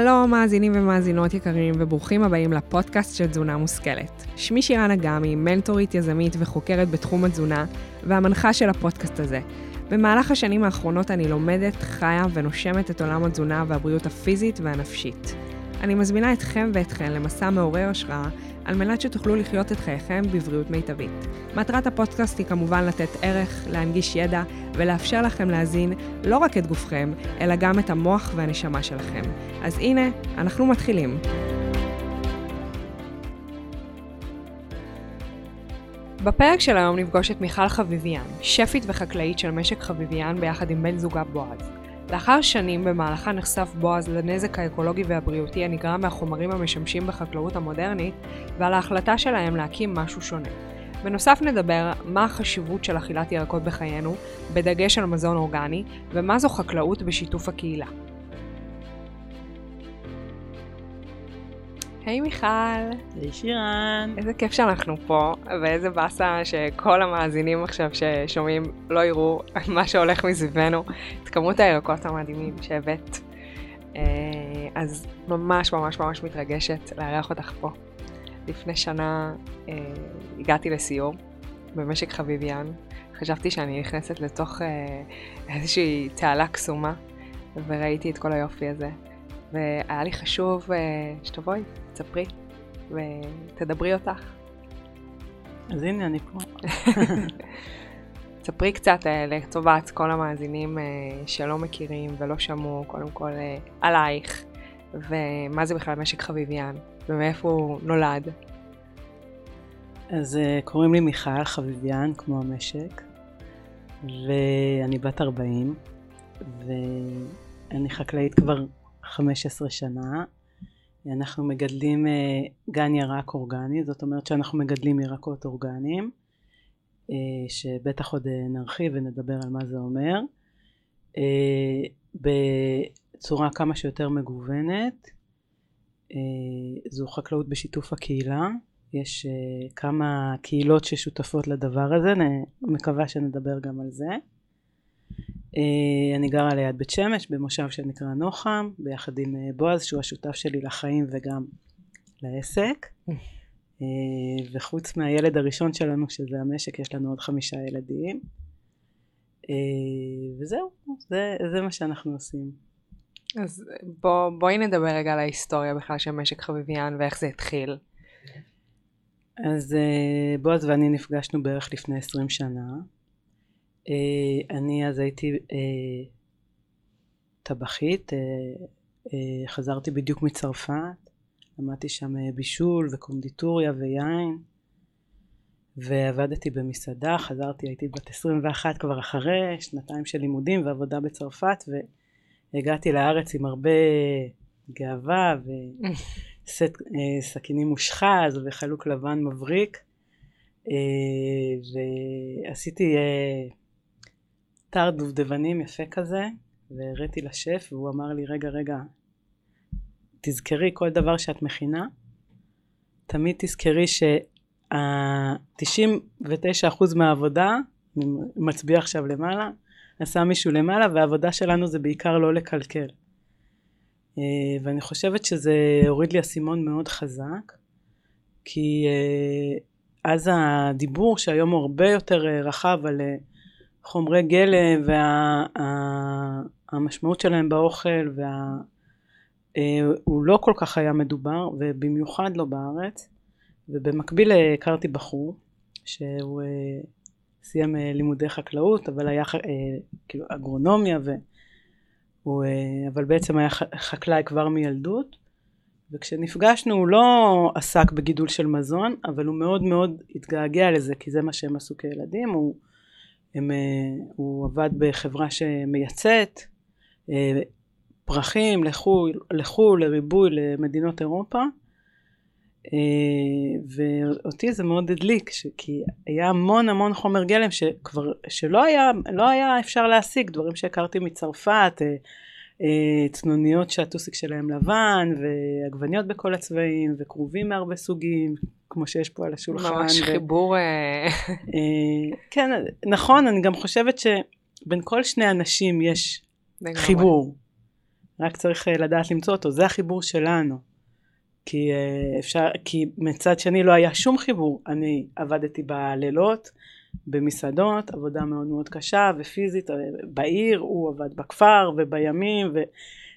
שלום מאזינים ומאזינות יקרים וברוכים הבאים לפודקאסט של תזונה מושכלת. שמי שירן אגמי, מנטורית, יזמית וחוקרת בתחום התזונה והמנחה של הפודקאסט הזה. במהלך השנים האחרונות אני לומדת, חיה ונושמת את עולם התזונה והבריאות הפיזית והנפשית. אני מזמינה אתכם ואתכן למסע מעורר השראה על מנת שתוכלו לחיות את חייכם בבריאות מיטבית. מטרת הפודקאסט היא כמובן לתת ערך, להנגיש ידע ולאפשר לכם להזין לא רק את גופכם, אלא גם את המוח והנשמה שלכם. אז הנה, אנחנו מתחילים. בפרק של היום נפגוש את מיכל חביביאן, שפית וחקלאית של משק חביביאן ביחד עם בן זוגה בועז. לאחר שנים במהלכה נחשף בועז לנזק האקולוגי והבריאותי הנגרם מהחומרים המשמשים בחקלאות המודרנית ועל ההחלטה שלהם להקים משהו שונה. בנוסף נדבר מה החשיבות של אכילת ירקות בחיינו, בדגש על מזון אורגני, ומה זו חקלאות בשיתוף הקהילה. היי hey, מיכל. היי שירן. איזה כיף שאנחנו פה, ואיזה באסה שכל המאזינים עכשיו ששומעים לא יראו מה שהולך מסביבנו, את כמות הירקות המדהימים שהבאת. אה, אז ממש ממש ממש מתרגשת לארח אותך פה. לפני שנה אה, הגעתי לסיור במשק חביביאן. חשבתי שאני נכנסת לתוך אה, איזושהי תעלה קסומה, וראיתי את כל היופי הזה. והיה לי חשוב שתבואי, תספרי ותדברי אותך. אז הנה אני פה. ספרי קצת לטובת כל המאזינים שלא מכירים ולא שמעו, קודם כל עלייך, ומה זה בכלל משק חביביאן, ומאיפה הוא נולד. אז קוראים לי מיכל חביביאן, כמו המשק, ואני בת 40, ואני חקלאית כבר 15 שנה. אנחנו מגדלים גן ירק אורגני, זאת אומרת שאנחנו מגדלים ירקות אורגניים, שבטח עוד נרחיב ונדבר על מה זה אומר, בצורה כמה שיותר מגוונת. זו חקלאות בשיתוף הקהילה, יש כמה קהילות ששותפות לדבר הזה, אני מקווה שנדבר גם על זה. אני גרה ליד בית שמש במושב שנקרא נוחם ביחד עם בועז שהוא השותף שלי לחיים וגם לעסק וחוץ מהילד הראשון שלנו שזה המשק יש לנו עוד חמישה ילדים וזהו זה, זה מה שאנחנו עושים. אז בוא, בואי נדבר רגע על ההיסטוריה בכלל של משק חביביאן ואיך זה התחיל. אז בועז ואני נפגשנו בערך לפני עשרים שנה אני אז הייתי uh, טבחית, uh, חזרתי בדיוק מצרפת, למדתי שם בישול וקונדיטוריה ויין ועבדתי במסעדה, חזרתי הייתי בת 21 כבר אחרי שנתיים של לימודים ועבודה בצרפת והגעתי לארץ עם הרבה גאווה וסכינים מושחז וחלוק לבן מבריק ועשיתי אתר דובדבנים יפה כזה והראיתי לשף והוא אמר לי רגע רגע תזכרי כל דבר שאת מכינה. תמיד תזכרי שה-99% מהעבודה אני מצביע עכשיו למעלה עשה מישהו למעלה והעבודה שלנו זה בעיקר לא לקלקל. אה, ואני חושבת שזה הוריד לי אסימון מאוד חזק כי אה, אז הדיבור שהיום הוא הרבה יותר אה, רחב על חומרי גלם והמשמעות וה, שלהם באוכל וה, אה, הוא לא כל כך היה מדובר ובמיוחד לא בארץ. ובמקביל הכרתי בחור שהוא אה, סיים אה, לימודי חקלאות אבל היה כאילו אגרונומיה והוא, אבל בעצם היה חקלאי כבר מילדות. וכשנפגשנו הוא לא עסק בגידול של מזון אבל הוא מאוד מאוד התגעגע לזה כי זה מה שהם עשו כילדים הוא הם, אה, הוא עבד בחברה שמייצאת אה, פרחים לחו"ל, לחו"ל, לריבוי למדינות אירופה. אה, ואותי זה מאוד הדליק כי היה המון המון חומר גלם שכבר שלא היה, לא היה אפשר להשיג דברים שהכרתי מצרפת צנוניות שהטוסיק שלהם לבן ועגבניות בכל הצבעים וכרובים מהרבה סוגים כמו שיש פה על השולחן. ממש ו... חיבור. אה, אה, כן, נכון, אני גם חושבת שבין כל שני אנשים יש חיבור. רק צריך אה, לדעת למצוא אותו, זה החיבור שלנו. כי אה, אפשר, כי מצד שני לא היה שום חיבור, אני עבדתי בלילות, במסעדות, עבודה מאוד מאוד קשה ופיזית אה, בעיר, הוא עבד בכפר ובימים,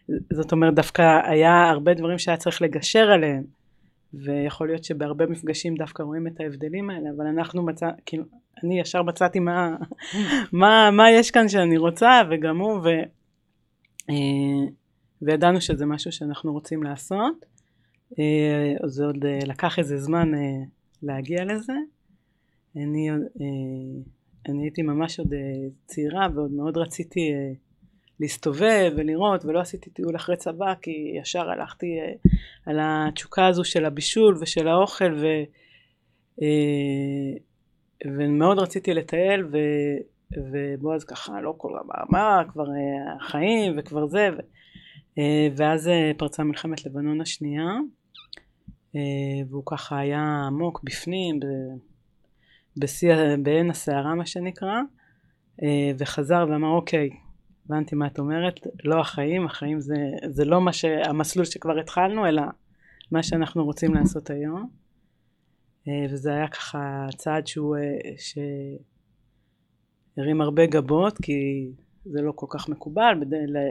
וזאת אומרת דווקא היה הרבה דברים שהיה צריך לגשר עליהם, ויכול להיות שבהרבה מפגשים דווקא רואים את ההבדלים האלה, אבל אנחנו מצא, כאילו, אני ישר מצאתי מה, מה, מה יש כאן שאני רוצה, וגם הוא, ו, אה, וידענו שזה משהו שאנחנו רוצים לעשות. אה, זה עוד לקח איזה זמן להגיע לזה. אני, אני הייתי ממש עוד צעירה ועוד מאוד רציתי להסתובב ולראות ולא עשיתי טיול אחרי צבא כי ישר הלכתי על התשוקה הזו של הבישול ושל האוכל ו, ומאוד רציתי לטייל ו, ובועז ככה לא כל המאמר כבר החיים וכבר זה ו, ואז פרצה מלחמת לבנון השנייה והוא ככה היה עמוק בפנים בשיא, בעין הסערה מה שנקרא וחזר ואמר אוקיי הבנתי מה את אומרת לא החיים החיים זה, זה לא מה שהמסלול שכבר התחלנו אלא מה שאנחנו רוצים לעשות היום. וזה היה ככה צעד שהוא שהרים הרבה גבות כי זה לא כל כך מקובל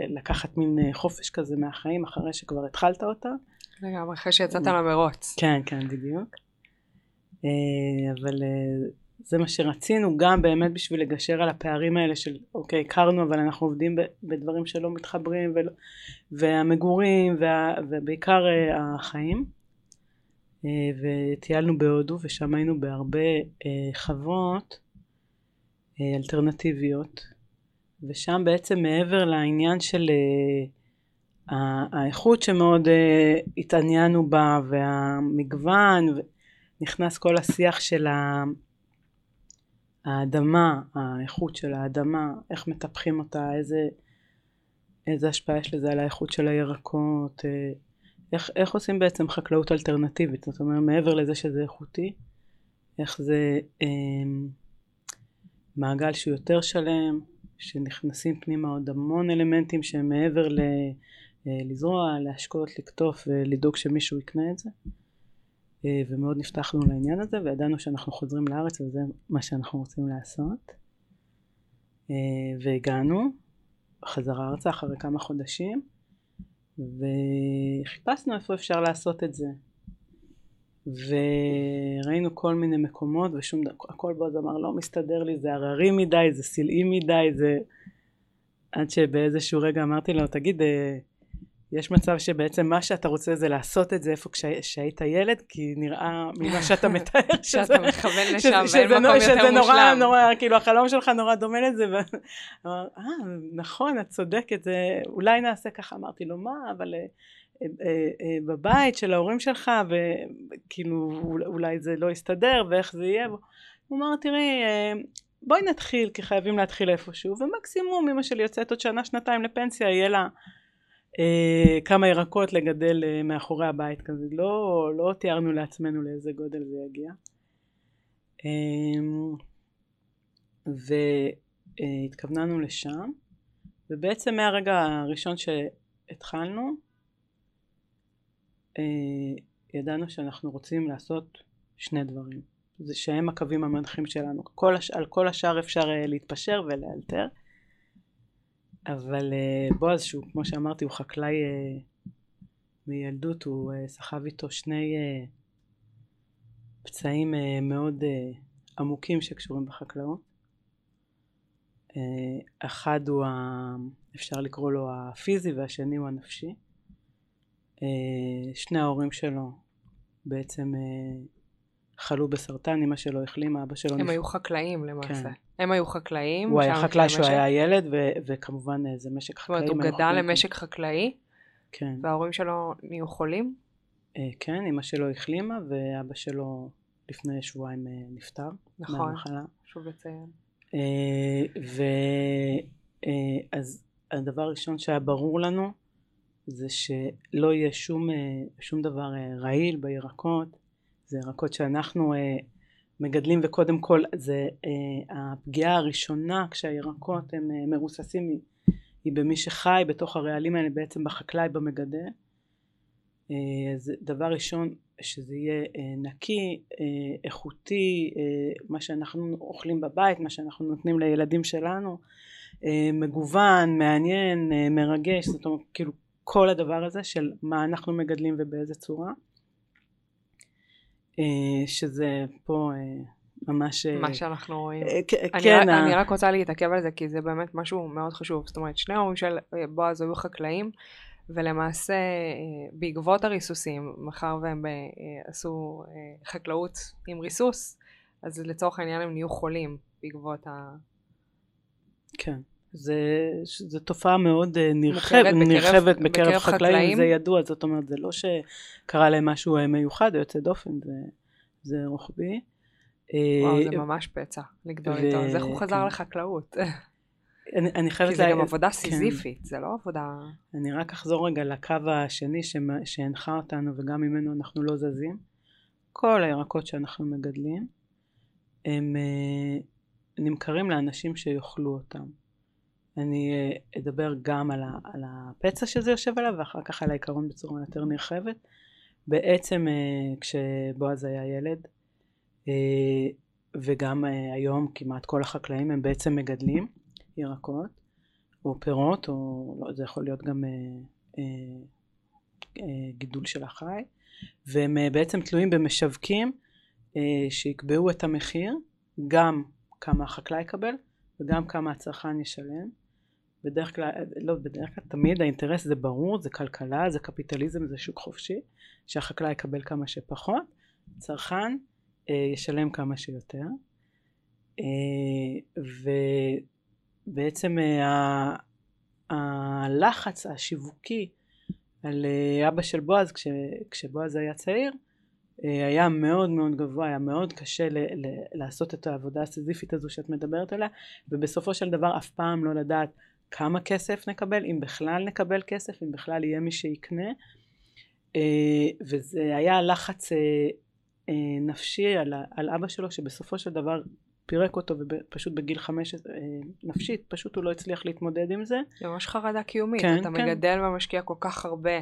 לקחת מין חופש כזה מהחיים אחרי שכבר התחלת אותה. לגמרי אחרי שיצאת למרוץ. כן כן בדיוק אבל זה מה שרצינו גם באמת בשביל לגשר על הפערים האלה של אוקיי הכרנו אבל אנחנו עובדים בדברים שלא מתחברים ולא, והמגורים וה, ובעיקר החיים. וטיילנו בהודו ושם היינו בהרבה חוות אלטרנטיביות. ושם בעצם מעבר לעניין של האיכות שמאוד התעניינו בה והמגוון נכנס כל השיח של האדמה, האיכות של האדמה, איך מטפחים אותה, איזה, איזה השפעה יש לזה על האיכות של הירקות, איך, איך עושים בעצם חקלאות אלטרנטיבית, זאת אומרת מעבר לזה שזה איכותי, איך זה אה, מעגל שהוא יותר שלם, שנכנסים פנימה עוד המון אלמנטים שהם מעבר ל, אה, לזרוע, להשקות, לקטוף ולדאוג שמישהו יקנה את זה. אה, ומאוד נפתחנו לעניין הזה וידענו שאנחנו חוזרים לארץ וזה מה שאנחנו רוצים לעשות. אה, והגענו חזרה ארצה אחרי כמה חודשים וחיפשנו איפה אפשר לעשות את זה. וראינו כל מיני מקומות ושום דבר, הכל בו אמר לא מסתדר לי זה הררי מדי זה סלעי מדי זה עד שבאיזשהו רגע אמרתי לו תגיד אה, יש מצב שבעצם מה שאתה רוצה זה לעשות את זה איפה כשהיית ילד, כי נראה ממה שאתה מתאר שזה... שאתה מכוון לשם, ואין מקום יותר מושלם. שזה נורא, נורא, כאילו החלום שלך נורא דומה לזה, ואמר, אה, נכון, את צודקת, זה, אולי נעשה ככה, אמרתי לו, מה, אבל... אה, אה, אה, בבית של ההורים שלך וכאילו אולי זה לא יסתדר ואיך זה יהיה הוא אמר תראי בואי נתחיל כי חייבים להתחיל איפשהו ומקסימום אמא שלי יוצאת עוד שנה שנתיים לפנסיה יהיה לה אה, כמה ירקות לגדל אה, מאחורי הבית כזה, לא, לא תיארנו לעצמנו לאיזה גודל זה יגיע. אה, והתכווננו לשם, ובעצם מהרגע הראשון שהתחלנו, אה, ידענו שאנחנו רוצים לעשות שני דברים. זה שהם הקווים המנחים שלנו. כל הש... על כל השאר אפשר אה, להתפשר ולאלתר. אבל אה, בועז שהוא כמו שאמרתי הוא חקלאי אה, מילדות הוא אה, סחב איתו שני פצעים מאוד עמוקים שקשורים בחקלאות אחד הוא ה... אפשר לקרוא לו הפיזי והשני הוא הנפשי שני ההורים שלו בעצם חלו בסרטן, אמא שלו החלימה, אבא שלו... הם נפ... היו חקלאים למעשה. כן. הם היו חקלאים. הוא היה חקלאי כשהוא היה ילד, ו- וכמובן אה, זה משק חקלאי. זאת אומרת, הוא גדל למשק חקלאי? כן. וההורים שלו נהיו חולים? אה, כן, אמא שלו החלימה, ואבא שלו לפני שבועיים אה, נפטר. נכון, מהמחלה. שוב לציין. ואז הדבר הראשון שהיה ברור לנו, זה שלא יהיה שום, שום דבר רעיל בירקות, זה ירקות שאנחנו מגדלים וקודם כל זה אה, הפגיעה הראשונה כשהירקות הם אה, מרוססים היא במי שחי בתוך הרעלים האלה בעצם בחקלאי במגדל. אה, אז דבר ראשון שזה יהיה אה, נקי, אה, איכותי, מה שאנחנו אוכלים בבית, מה שאנחנו נותנים לילדים שלנו, מגוון, מעניין, מרגש, זאת אומרת כאילו כל הדבר הזה של מה אנחנו מגדלים ובאיזה צורה שזה פה ממש... מה שאנחנו רואים. כן. אני רק רוצה להתעכב על זה כי זה באמת משהו מאוד חשוב. זאת אומרת, שני ההורים של בועז היו חקלאים ולמעשה אה, בעקבות הריסוסים, מאחר והם אה, עשו אה, חקלאות עם ריסוס, אז לצורך העניין הם נהיו חולים בעקבות ה... כן. זה, זה תופעה מאוד נרחבת, בקרב, נרחבת בקרב, בקרב חקלאים, חקלאים, זה ידוע, זאת אומרת, זה לא שקרה להם משהו מיוחד או יוצא דופן, זה, זה רוחבי. וואו, זה ממש פצע לגדול ו... איתו, אז איך הוא חזר כן. לחקלאות? אני, אני חייבת... כי זה לה... גם עבודה כן. סיזיפית, כן. זה לא עבודה... אני רק אחזור רגע לקו השני שהנחה אותנו וגם ממנו אנחנו לא זזים. כל הירקות שאנחנו מגדלים הם אה, נמכרים לאנשים שיאכלו אותם. אני אה, אדבר גם על, ה, על הפצע שזה יושב עליו ואחר כך על העיקרון בצורה יותר נרחבת. בעצם אה, כשבועז היה ילד וגם היום כמעט כל החקלאים הם בעצם מגדלים ירקות או פירות או לא, זה יכול להיות גם אה, אה, אה, גידול של החי והם אה, בעצם תלויים במשווקים אה, שיקבעו את המחיר גם כמה החקלאי יקבל וגם כמה הצרכן ישלם בדרך כלל, לא בדרך כלל, תמיד האינטרס זה ברור, זה כלכלה, זה קפיטליזם, זה שוק חופשי, שהחקלאי יקבל כמה שפחות, צרכן אה, ישלם כמה שיותר. אה, ו, בעצם אה, הלחץ השיווקי על אה, אבא של בועז כש, כשבועז היה צעיר אה, היה מאוד מאוד גבוה, היה מאוד קשה ל, ל, לעשות את העבודה הסיזיפית הזו שאת מדברת עליה ובסופו של דבר אף פעם לא לדעת כמה כסף נקבל, אם בכלל נקבל כסף, אם בכלל יהיה מי שיקנה וזה היה לחץ נפשי על, על אבא שלו שבסופו של דבר פירק אותו ופשוט בגיל חמש אה, נפשית פשוט הוא לא הצליח להתמודד עם זה. זה ממש חרדה קיומית, כן, אתה כן. מגדל ומשקיע כל כך הרבה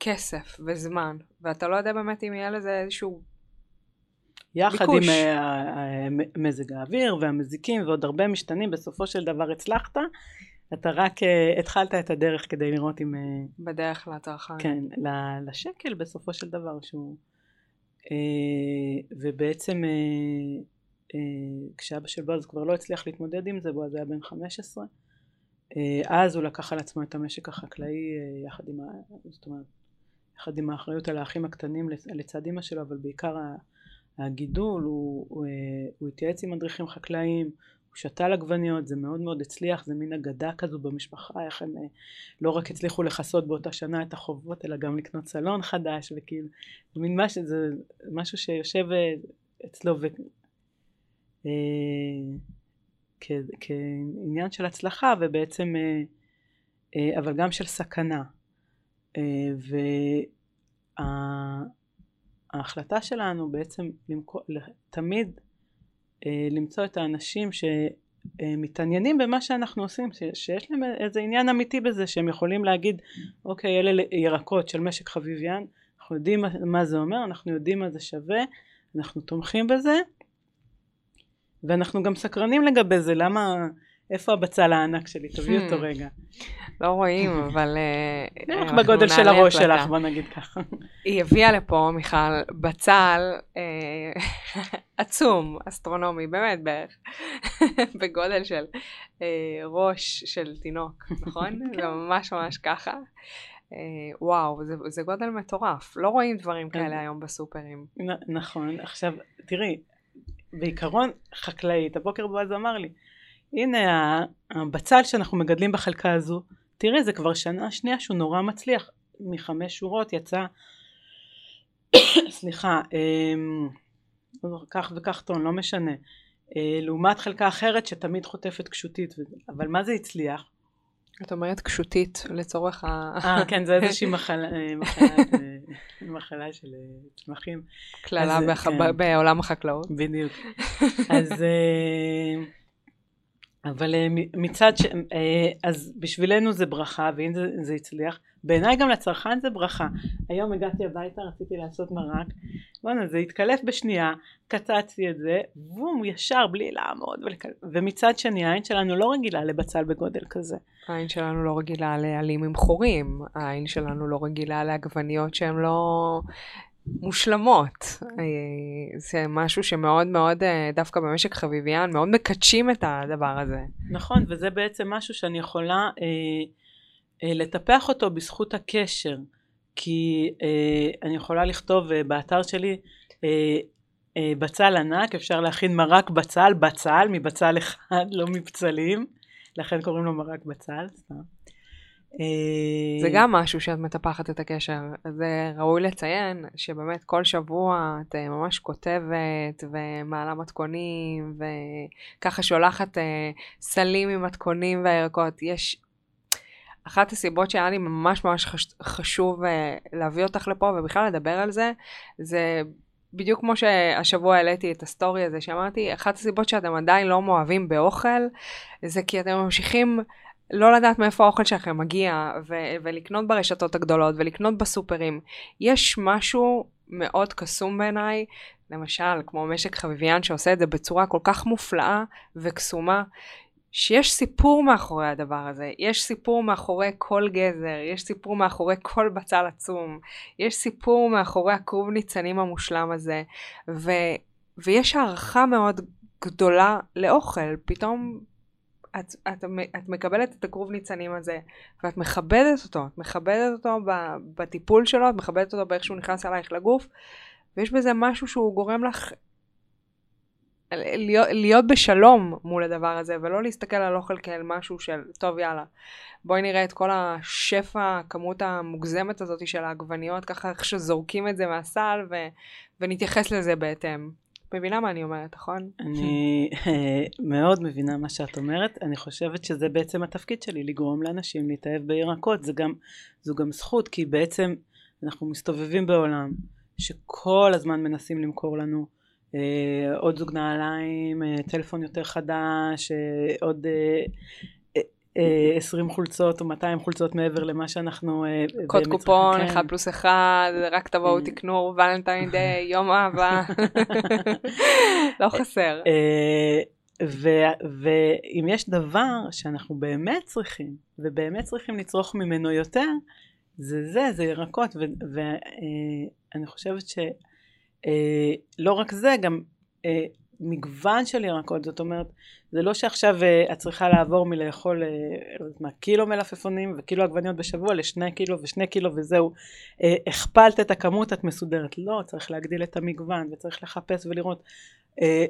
כסף וזמן ואתה לא יודע באמת אם יהיה לזה איזשהו יחד ביקוש. עם אה, מזג האוויר והמזיקים ועוד הרבה משתנים בסופו של דבר הצלחת אתה רק uh, התחלת את הדרך כדי לראות אם... בדרך לצרכן. כן, לשקל בסופו של דבר שהוא... ובעצם אה, כשאבא של בועז כבר לא הצליח להתמודד עם זה, בועז היה בן 15, אה, אז הוא לקח על עצמו את המשק החקלאי אה, יחד עם. זאת אומרת, יחד עם האחריות על האחים הקטנים לצד אמא שלו, אבל בעיקר הגידול, הוא, הוא, הוא התייעץ עם מדריכים חקלאיים, הוא שתל עגבניות, זה מאוד מאוד הצליח, זה מין אגדה כזו במשפחה, איך הם לא רק הצליחו לכסות באותה שנה את החובות, אלא גם לקנות סלון חדש, וכאילו, זה מין משהו, זה משהו שיושב אצלו אה, כעניין של הצלחה ובעצם אה, אה, אבל גם של סכנה וההחלטה שלנו בעצם תמיד למצוא את האנשים שמתעניינים במה שאנחנו עושים שיש להם איזה עניין אמיתי בזה שהם יכולים להגיד אוקיי אלה ירקות של משק חביביין אנחנו יודעים מה זה אומר אנחנו יודעים מה זה שווה אנחנו תומכים בזה ואנחנו גם סקרנים לגבי זה, למה, איפה הבצל הענק שלי? תביאי אותו hmm. רגע. לא רואים, אבל... בערך אה, בגודל של הראש שלך, בוא נגיד ככה. היא הביאה לפה, מיכל, בצל אה, עצום, אסטרונומי, באמת בערך, בגודל של אה, ראש של תינוק, נכון? כן. זה ממש ממש ככה. וואו, זה גודל מטורף. לא רואים דברים כאלה היום בסופרים. נכון. עכשיו, תראי, בעיקרון חקלאית, הבוקר בועז אמר לי, הנה הבצל שאנחנו מגדלים בחלקה הזו, תראה זה כבר שנה שנייה שהוא נורא מצליח, מחמש שורות יצא, סליחה, אמ, כך וכך טון, לא משנה, אה, לעומת חלקה אחרת שתמיד חוטפת קשותית, אבל מה זה הצליח? את אומרת קשותית לצורך ה... אה, כן, זה איזושהי מחלה, אה, מחלה, אה, מחלה של צמחים. קללה. כן. בעולם החקלאות. בדיוק. אז, אבל אה, מצד ש... אה, אז בשבילנו זה ברכה ואם זה, זה הצליח בעיניי גם לצרכן זה ברכה. היום הגעתי הביתה רציתי לעשות מרק. בואנה זה התקלף בשנייה קצצתי את זה בום ישר בלי לעמוד ולקל... ומצד שני העין שלנו לא רגילה לבצל בגודל כזה. העין שלנו לא רגילה לעלים עם חורים העין שלנו לא רגילה לעגבניות שהן לא מושלמות. אה, זה משהו שמאוד מאוד, אה, דווקא במשק חביביאן, מאוד מקדשים את הדבר הזה. נכון, וזה בעצם משהו שאני יכולה אה, אה, לטפח אותו בזכות הקשר. כי אה, אני יכולה לכתוב אה, באתר שלי, אה, אה, בצל ענק, אפשר להכין מרק בצל, בצל, מבצל אחד, לא מבצלים, לכן קוראים לו מרק בצל, סתם. אה, זה גם משהו שאת מטפחת את הקשר. זה ראוי לציין שבאמת כל שבוע את אה, ממש כותבת ומעלה מתכונים וככה שולחת אה, סלים עם מתכונים והירקות. יש... אחת הסיבות שהיה לי ממש ממש חשוב להביא אותך לפה ובכלל לדבר על זה, זה בדיוק כמו שהשבוע העליתי את הסטורי הזה, שאמרתי, אחת הסיבות שאתם עדיין לא מאוהבים באוכל, זה כי אתם ממשיכים לא לדעת מאיפה האוכל שלכם מגיע, ו- ולקנות ברשתות הגדולות, ולקנות בסופרים. יש משהו מאוד קסום בעיניי, למשל, כמו משק חביביאן שעושה את זה בצורה כל כך מופלאה וקסומה, שיש סיפור מאחורי הדבר הזה, יש סיפור מאחורי כל גזר, יש סיפור מאחורי כל בצל עצום, יש סיפור מאחורי הכרוב ניצנים המושלם הזה, ו- ויש הערכה מאוד גדולה לאוכל. פתאום את, את, את מקבלת את הכרוב ניצנים הזה, ואת מכבדת אותו, את מכבדת אותו בטיפול שלו, את מכבדת אותו באיך שהוא נכנס אלייך לגוף, ויש בזה משהו שהוא גורם לך להיות, להיות בשלום מול הדבר הזה, ולא להסתכל על אוכל כאל משהו של, טוב יאללה, בואי נראה את כל השפע, הכמות המוגזמת הזאת של העגבניות, ככה איך שזורקים את זה מהסל, ו, ונתייחס לזה בהתאם. מבינה מה אני אומרת, נכון? אני אה, מאוד מבינה מה שאת אומרת. אני חושבת שזה בעצם התפקיד שלי, לגרום לאנשים להתאהב בירקות. זה גם, זו גם זכות, כי בעצם אנחנו מסתובבים בעולם שכל הזמן מנסים למכור לנו אה, עוד זוג נעליים, אה, טלפון יותר חדש, אה, עוד אה, 20 חולצות או 200 חולצות מעבר למה שאנחנו... אה, קוד קופון, 1 כן. פלוס 1, רק תבואו כן. תקנו ולנטיין דיי, יום אהבה. לא חסר. אה, ואם יש דבר שאנחנו באמת צריכים, ובאמת צריכים לצרוך ממנו יותר, זה זה, זה ירקות, ואני אה, חושבת שלא רק זה, גם מגוון של ירקות, זאת אומרת, זה לא שעכשיו uh, את צריכה לעבור מלאכול uh, מה, קילו מלפפונים וקילו עגבניות בשבוע לשני קילו ושני קילו וזהו, uh, הכפלת את הכמות את מסודרת, לא, צריך להגדיל את המגוון וצריך לחפש ולראות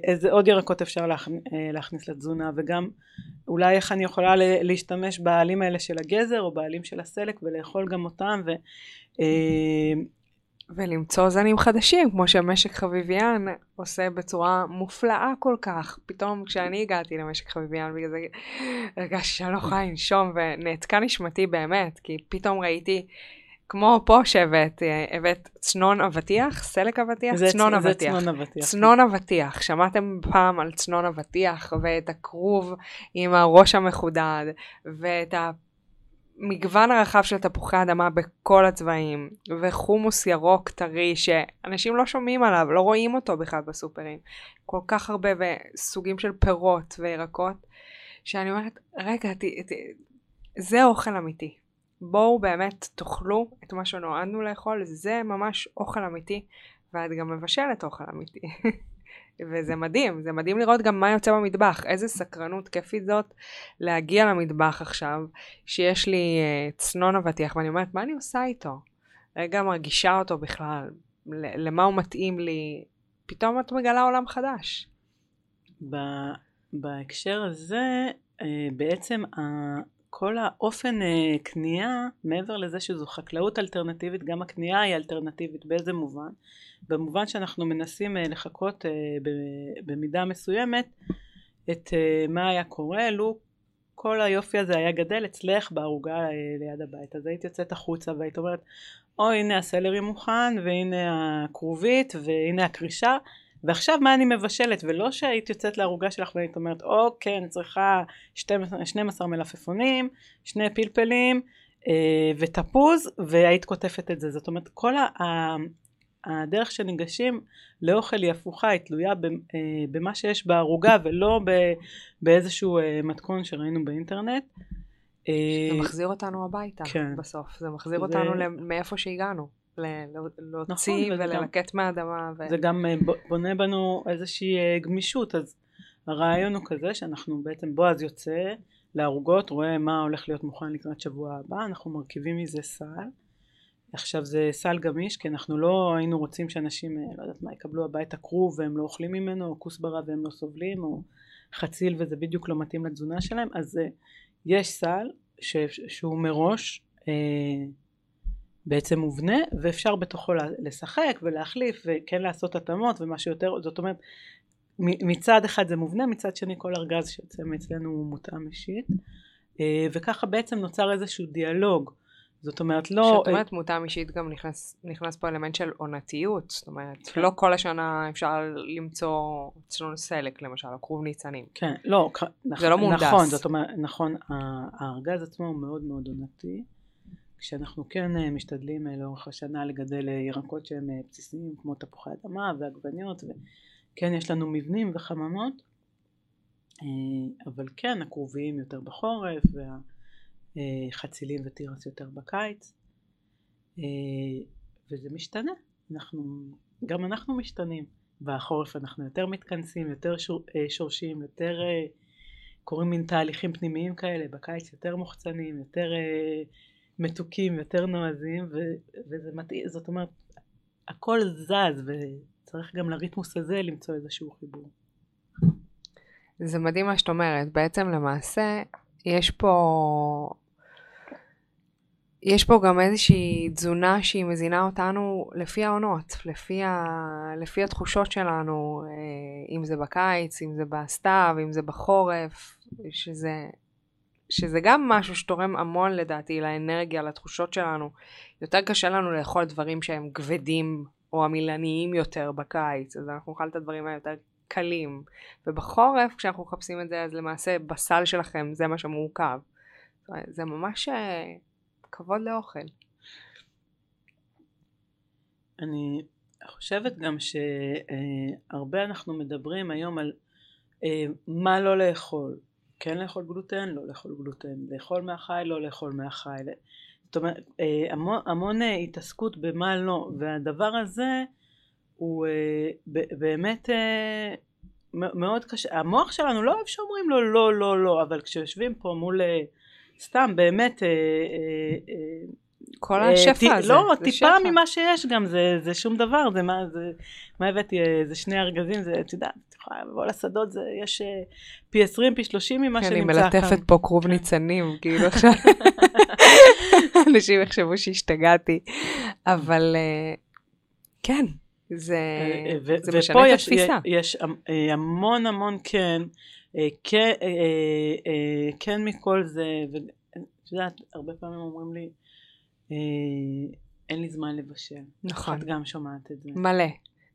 איזה עוד ירקות אפשר להכ, להכניס לתזונה וגם אולי איך אני יכולה להשתמש בעלים האלה של הגזר או בעלים של הסלק ולאכול גם אותם ו... Uh, ולמצוא זנים חדשים, כמו שמשק חביביאן עושה בצורה מופלאה כל כך. פתאום כשאני הגעתי למשק חביביאן, בגלל זה הרגשתי שאני לא יכולה לנשום, ונעתקה נשמתי באמת, כי פתאום ראיתי, כמו פה שהבאת, הבאת צנון אבטיח, סלק אבטיח, צנון אבטיח. זה צנון אבטיח. צנון אבטיח. שמעתם פעם על צנון אבטיח, ואת הכרוב עם הראש המחודד, ואת ה... מגוון הרחב של תפוחי אדמה בכל הצבעים, וחומוס ירוק טרי שאנשים לא שומעים עליו, לא רואים אותו בכלל בסופרים. כל כך הרבה סוגים של פירות וירקות, שאני אומרת, רגע, ת, ת, זה אוכל אמיתי. בואו באמת תאכלו את מה שנועדנו לאכול, זה ממש אוכל אמיתי, ואת גם מבשלת אוכל אמיתי. וזה מדהים, זה מדהים לראות גם מה יוצא במטבח, איזה סקרנות כיפית זאת להגיע למטבח עכשיו, שיש לי uh, צנון אבטיח, ואני אומרת, מה אני עושה איתו? רגע מרגישה אותו בכלל, למה הוא מתאים לי, פתאום את מגלה עולם חדש. בהקשר הזה, uh, בעצם כל האופן uh, קנייה, מעבר לזה שזו חקלאות אלטרנטיבית, גם הקנייה היא אלטרנטיבית, באיזה מובן? במובן שאנחנו מנסים uh, לחכות uh, במידה מסוימת את מה היה קורה לו כל היופי הזה היה גדל אצלך בערוגה ליד הבית. אז היית יוצאת החוצה והיית אומרת, או הנה הסלרי מוכן, והנה הכרובית, והנה הקרישה, ועכשיו מה אני מבשלת, ולא שהיית יוצאת לערוגה שלך והיית אומרת, אוקיי, אני צריכה 12, 12 מלפפונים, שני פלפלים אה, ותפוז, והיית קוטפת את זה. זאת אומרת, כל ה... הדרך שניגשים לאוכל היא הפוכה, היא תלויה אה, במה שיש בערוגה ולא באיזשהו אה, מתכון שראינו באינטרנט. זה מחזיר אותנו הביתה כן. בסוף, זה מחזיר זה... אותנו מאיפה שהגענו. להוציא נכון, וללקט גם, מהאדמה. ו... זה גם אה, בונה בנו איזושהי אה, גמישות, אז הרעיון הוא כזה שאנחנו בעצם, בועז יוצא לערוגות, רואה מה הולך להיות מוכן לקראת שבוע הבא, אנחנו מרכיבים מזה סל. עכשיו זה סל גמיש כי אנחנו לא היינו רוצים שאנשים, אה, לא יודעת מה, יקבלו הביתה כרוב והם לא אוכלים ממנו, או כוסברה והם לא סובלים, או חציל וזה בדיוק לא מתאים לתזונה שלהם, אז יש סל ש, שהוא מראש אה, בעצם מובנה ואפשר בתוכו לשחק ולהחליף וכן לעשות התאמות ומה שיותר זאת אומרת מצד אחד זה מובנה מצד שני כל ארגז שיוצא מאצלנו הוא מותאם אישית אה, וככה בעצם נוצר איזשהו דיאלוג זאת אומרת לא... כשאת אומרת מותאם אישית גם נכנס, נכנס פה אלמנט של עונתיות, זאת אומרת כן. לא כל השנה אפשר למצוא אצלנו סלק למשל, או כרוב ניצנים. כן, לא, זה לא מונדס. נכון, זאת אומרת, נכון, הארגז עצמו הוא מאוד מאוד עונתי. כשאנחנו כן אה, משתדלים אה, לאורך השנה לגדל אה, ירקות שהם בסיסיים כמו תפוחי אדמה ועגבניות וכן יש לנו מבנים וחממות אבל כן הכרוביים יותר בחורף והחצילים ותירס יותר בקיץ וזה משתנה. אנחנו גם אנחנו משתנים. בחורף אנחנו יותר מתכנסים יותר שור, שורשים יותר קורים מין תהליכים פנימיים כאלה בקיץ יותר מוחצנים יותר מתוקים, יותר נועזים, ו- וזה מתאים, זאת אומרת, הכל זז, וצריך גם לריתמוס הזה למצוא איזשהו חיבור. זה מדהים מה שאת אומרת. בעצם למעשה, יש פה... יש פה גם איזושהי תזונה שהיא מזינה אותנו לפי העונות, לפי, ה... לפי התחושות שלנו, אה, אם זה בקיץ, אם זה בסתיו, אם זה בחורף, שזה שזה גם משהו שתורם המון לדעתי לאנרגיה, לתחושות שלנו. יותר קשה לנו לאכול דברים שהם כבדים או עמילניים יותר בקיץ, אז אנחנו נאכל את הדברים היותר קלים. ובחורף, כשאנחנו מחפשים את זה, אז למעשה בסל שלכם זה מה שמורכב. זה ממש אה, כבוד לאוכל. אני חושבת גם שהרבה אנחנו מדברים היום על אה, מה לא לאכול. כן לאכול גלוטן, לא לאכול גלוטן, לאכול מהחי, לא לאכול מהחי. זאת אומרת, אה, המון, המון אה, התעסקות במה לא, והדבר הזה הוא אה, באמת מאוד קשה. המוח שלנו לא אוהב שאומרים לו לא, לא, לא, אבל כשיושבים פה מול סתם באמת כל השפע הזה. לא, טיפה שפע. ממה שיש גם, זה, זה שום דבר, זה מה, זה, מה הבאתי, זה שני ארגזים, זה, את יודעת, יכולה לבוא לשדות, זה, יש אה, פי 20, פי 30 ממה שנמצא כאן. אני מלטפת פה כרוב כן. ניצנים, כאילו עכשיו, אנשים יחשבו שהשתגעתי, אבל אה, כן, זה, אה, זה משנה את התפיסה. יש המון המון כן, כן, כן מכל זה, ואת יודעת, הרבה פעמים אומרים לי, אין לי זמן לבשל. נכון. את גם שומעת את זה. מלא.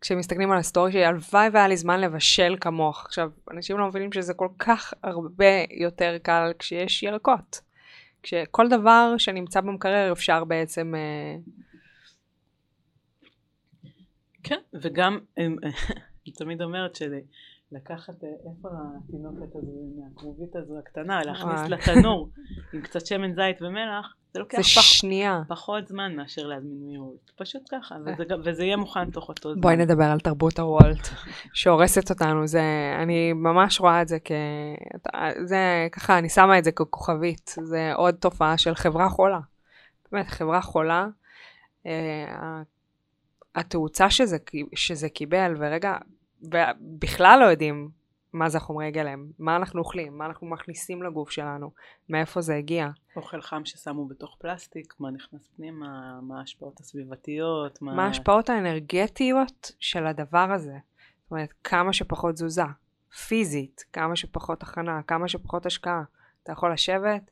כשמסתכלים על הסטורי שלי, הלוואי והיה לי זמן לבשל כמוך. עכשיו, אנשים לא מבינים שזה כל כך הרבה יותר קל כשיש ירקות. כשכל דבר שנמצא במקרר אפשר בעצם... אה, כן, וגם, אני תמיד אומרת שלקחת, אה, איפה התינוקת הזו, מהכרובית הזו הקטנה, להכניס לתנור עם קצת שמן זית ומלח, זה לוקח זה פח, שנייה. פחות זמן מאשר להזמין מיורט. פשוט ככה, וזה, וזה יהיה מוכן תוך אותו זמן. בואי נדבר על תרבות הוולט, שהורסת אותנו. זה, אני ממש רואה את זה כ... זה ככה, אני שמה את זה ככוכבית. זה עוד תופעה של חברה חולה. באמת, חברה חולה. אה, התאוצה שזה, שזה קיבל, ורגע, בכלל לא יודעים מה זה החומרי גלם, מה אנחנו אוכלים, מה אנחנו מכניסים לגוף שלנו, מאיפה זה הגיע. אוכל חם ששמו בתוך פלסטיק, מה נכנס פנימה, מה ההשפעות הסביבתיות, מה... מה ההשפעות האנרגטיות של הדבר הזה. זאת אומרת, כמה שפחות תזוזה, פיזית, כמה שפחות הכנה, כמה שפחות השקעה. אתה יכול לשבת,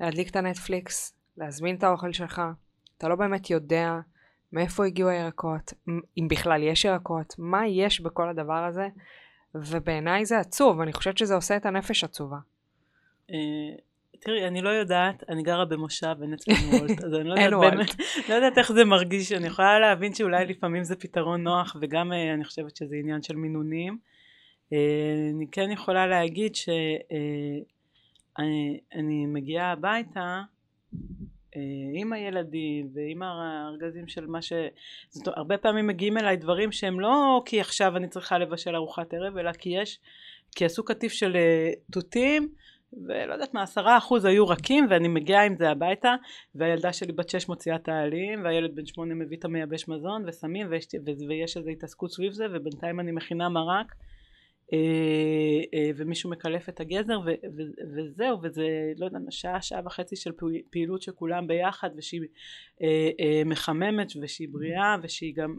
להדליק את הנטפליקס, להזמין את האוכל שלך, אתה לא באמת יודע מאיפה הגיעו הירקות, אם בכלל יש ירקות, מה יש בכל הדבר הזה, ובעיניי זה עצוב, אני חושבת שזה עושה את הנפש עצובה. אה, תראי, אני לא יודעת, אני גרה במושב, אין אצלנו וולט, אז אני לא יודעת באמת, לא יודעת איך זה מרגיש, אני יכולה להבין שאולי לפעמים זה פתרון נוח, וגם אה, אני חושבת שזה עניין של מינונים. אה, אני כן יכולה להגיד שאני מגיעה הביתה, עם הילדים ועם הארגזים של מה ש... זאת אומרת, הרבה פעמים מגיעים אליי דברים שהם לא כי עכשיו אני צריכה לבשל ארוחת ערב, אלא כי יש, כי עשו קטיף של אה, תותים, ולא יודעת מה, עשרה אחוז היו רכים ואני מגיעה עם זה הביתה והילדה שלי בת שש מוציאה את העלים והילד בן שמונה מביא את המייבש מזון וסמים ויש, ויש איזו התעסקות סביב זה ובינתיים אני מכינה מרק אה, אה, ומישהו מקלף את הגזר וזהו וזה לא יודע שעה שעה וחצי של פעילות של כולם ביחד ושהיא אה, מחממת ושהיא בריאה ושהיא גם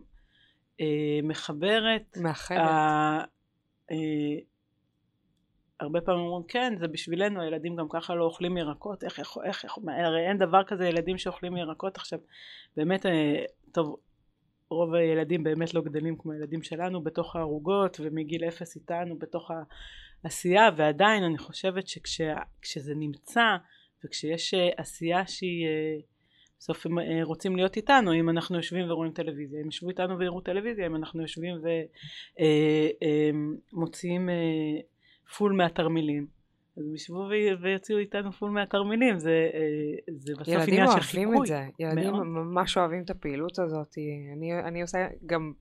מחברת. מאחדת הרבה פעמים אומרים כן זה בשבילנו הילדים גם ככה לא אוכלים ירקות איך איך איך הרי אין דבר כזה ילדים שאוכלים ירקות עכשיו. באמת טוב רוב הילדים באמת לא גדלים כמו הילדים שלנו בתוך הערוגות ומגיל אפס איתנו בתוך העשייה ועדיין אני חושבת שכשזה נמצא וכשיש אה, עשייה שהיא אה, בסוף הם אה, רוצים להיות איתנו אם אנחנו יושבים ורואים טלוויזיה אם ישבו איתנו ויראו טלוויזיה אם אנחנו יושבים ומוציאים פול מהתרמילים אז הם ישבו ויוציאו איתנו פול מהתרמילים, זה, אה, זה בסוף עניין של חיקוי. ילדים אוהבים את זה, ילדים מאוד. ממש אוהבים את הפעילות הזאת. אני, אני עושה גם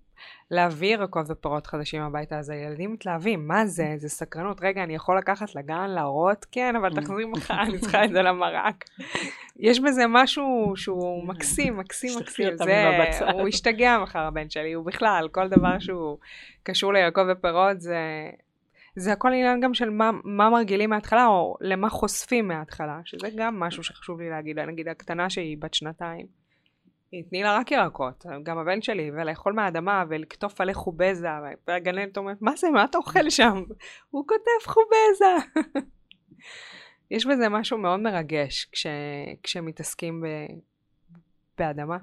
להביא ירקות ופירות חדשים הביתה, אז הילדים מתלהבים, מה זה? זה סקרנות. רגע, אני יכול לקחת לגן, להראות? כן, אבל תחזרי מחר, אני צריכה את זה למרק. יש בזה משהו שהוא מקסים, מקסים, מקסים. זה, הוא השתגע מחר הבן שלי, הוא בכלל, כל דבר שהוא קשור לירקות ופירות זה... זה הכל עניין גם של מה, מה מרגילים מההתחלה, או למה חושפים מההתחלה, שזה גם משהו שחשוב לי להגיד. נגיד הקטנה שהיא בת שנתיים, תני לה רק ירקות, גם הבן שלי, ולאכול מהאדמה, ולקטוף עלי חובזה, והגננת אומרת, מה זה, מה אתה אוכל שם? הוא כותב חובזה. יש בזה משהו מאוד מרגש כש, כשמתעסקים ב, באדמה.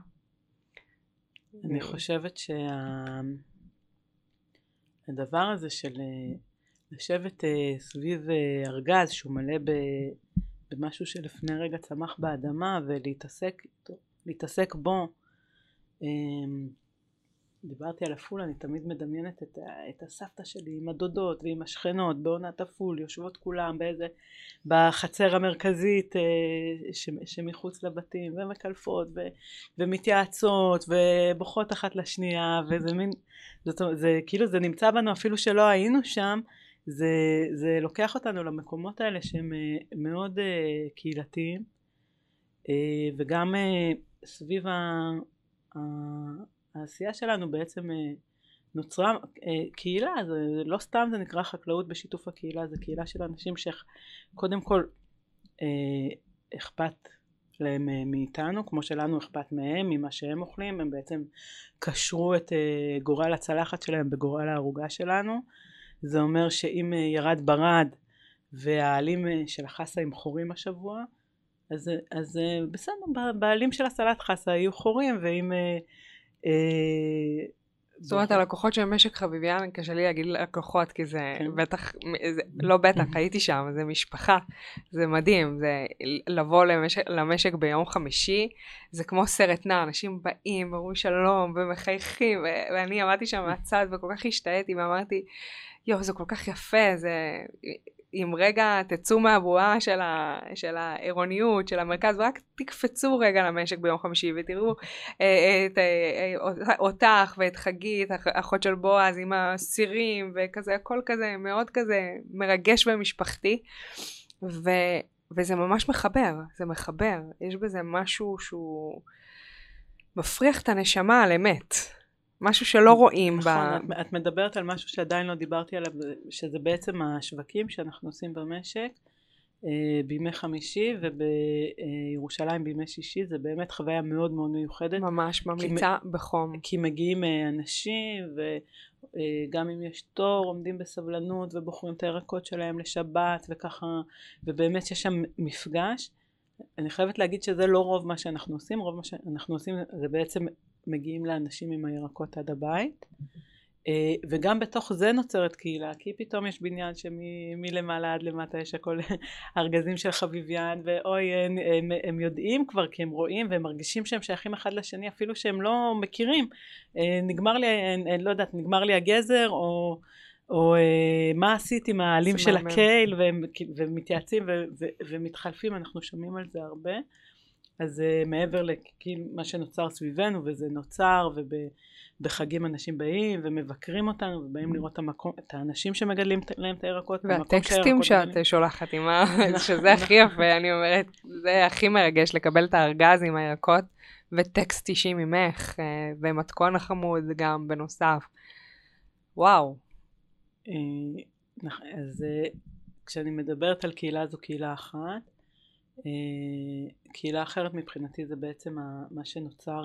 אני חושבת שהדבר שה... הזה של לשבת uh, סביב uh, ארגז שהוא מלא ב, במשהו שלפני רגע צמח באדמה ולהתעסק להתעסק בו. um, דיברתי על הפול אני תמיד מדמיינת את, את הסבתא שלי עם הדודות ועם השכנות בעונת הפול יושבות כולם באיזה בחצר המרכזית uh, ש, שמחוץ לבתים ומקלפות ו, ומתייעצות ובוכות אחת לשנייה וזה מין זאת אומרת זה כאילו זה נמצא בנו אפילו שלא היינו שם זה, זה לוקח אותנו למקומות האלה שהם אה, מאוד uh, קהילתיים uh, וגם סביב העשייה שלנו בעצם נוצרה קהילה, זה לא סתם זה נקרא חקלאות בשיתוף הקהילה, זה קהילה של אנשים שקודם כל אכפת להם מאיתנו, כמו שלנו אכפת מהם, ממה שהם אוכלים, הם בעצם קשרו את גורל הצלחת שלהם בגורל הערוגה שלנו זה אומר שאם אה, ירד ברד והעלים אה, של החסה הם חורים השבוע אז, אז אה, בסדר, בעלים של הסלט חסה יהיו חורים ואם זאת אומרת הלקוחות של משק חביביאן קשה לי להגיד לקוחות כי זה כן. בטח זה, לא בטח הייתי שם זה משפחה זה מדהים זה לבוא למשק, למשק ביום חמישי זה כמו סרט נע אנשים באים אומרים שלום ומחייכים ואני עמדתי שם מהצד וכל כך השתהיתי ואמרתי יואו, זה כל כך יפה, זה... אם רגע תצאו מהבועה של, ה... של העירוניות, של המרכז, ורק תקפצו רגע למשק ביום חמישי ותראו אה, את, אה, אה, אותך ואת חגית, אחות של בועז עם הסירים וכזה, הכל כזה מאוד כזה מרגש ומשפחתי. ו... וזה ממש מחבר, זה מחבר, יש בזה משהו שהוא מפריח את הנשמה על אמת. משהו שלא רואים נכון, ב... את מדברת על משהו שעדיין לא דיברתי עליו, שזה בעצם השווקים שאנחנו עושים במשק אה, בימי חמישי ובירושלים בימי שישי, זה באמת חוויה מאוד מאוד מיוחדת. ממש, ממליצה כי, בחום. כי מגיעים אה, אנשים וגם אה, אם יש תור עומדים בסבלנות ובוחרים את הירקות שלהם לשבת וככה, ובאמת יש שם מפגש. אני חייבת להגיד שזה לא רוב מה שאנחנו עושים, רוב מה שאנחנו עושים זה בעצם מגיעים לאנשים עם הירקות עד הבית. אה, וגם בתוך זה נוצרת קהילה, כי פתאום יש בניין שמלמעלה עד למטה יש הכל ארגזים של חביביין, ואוי, הם, הם, הם יודעים כבר כי הם רואים והם מרגישים שהם שייכים אחד לשני, אפילו שהם לא מכירים. אה, נגמר לי, לא יודעת, נגמר לי הגזר, או... או אה, מה עשית עם העלים של הקייל והם, ומתייעצים ו, ו, ומתחלפים אנחנו שומעים על זה הרבה אז uh, מעבר למה שנוצר סביבנו וזה נוצר ובחגים אנשים באים ומבקרים אותנו ובאים לראות את, המקום, את האנשים שמגדלים להם את הירקות והטקסטים שאת מגדלים. שולחת עם ה... שזה הכי יפה אני אומרת זה הכי מרגש לקבל את הארגז עם הירקות וטקסט אישי ממך uh, ומתכון החמוד גם בנוסף. וואו. אה, אז אה, כשאני מדברת על קהילה זו קהילה אחת. אה, קהילה אחרת מבחינתי זה בעצם מה שנוצר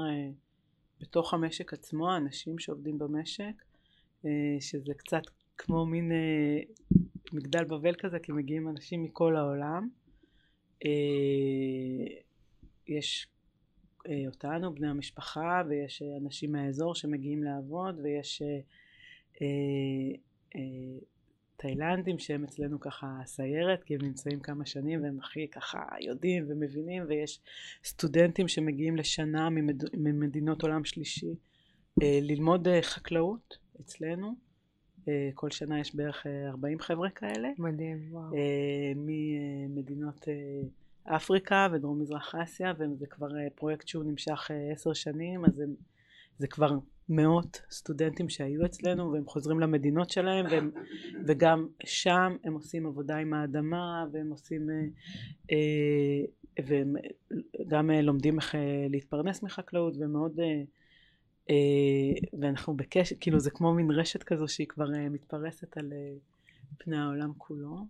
בתוך המשק עצמו, האנשים שעובדים במשק, שזה קצת כמו מין מגדל בבל כזה, כי מגיעים אנשים מכל העולם. יש אותנו, בני המשפחה, ויש אנשים מהאזור שמגיעים לעבוד, ויש אה, תאילנדים שהם אצלנו ככה סיירת כי הם נמצאים כמה שנים והם הכי ככה יודעים ומבינים ויש סטודנטים שמגיעים לשנה ממד... ממדינות עולם שלישי אה, ללמוד אה, חקלאות אצלנו. כל שנה יש בערך 40 חבר'ה כאלה. מדהים וואו. ממדינות אפריקה ודרום מזרח אסיה וזה כבר פרויקט שהוא נמשך עשר שנים אז הם, זה כבר מאות סטודנטים שהיו אצלנו והם חוזרים למדינות שלהם והם, וגם שם הם עושים עבודה עם האדמה והם עושים אה, אה, והם גם אה, לומדים איך להתפרנס מחקלאות ומאוד ואנחנו בקשר כאילו זה כמו מין רשת כזו שהיא כבר מתפרסת על פני העולם כולו.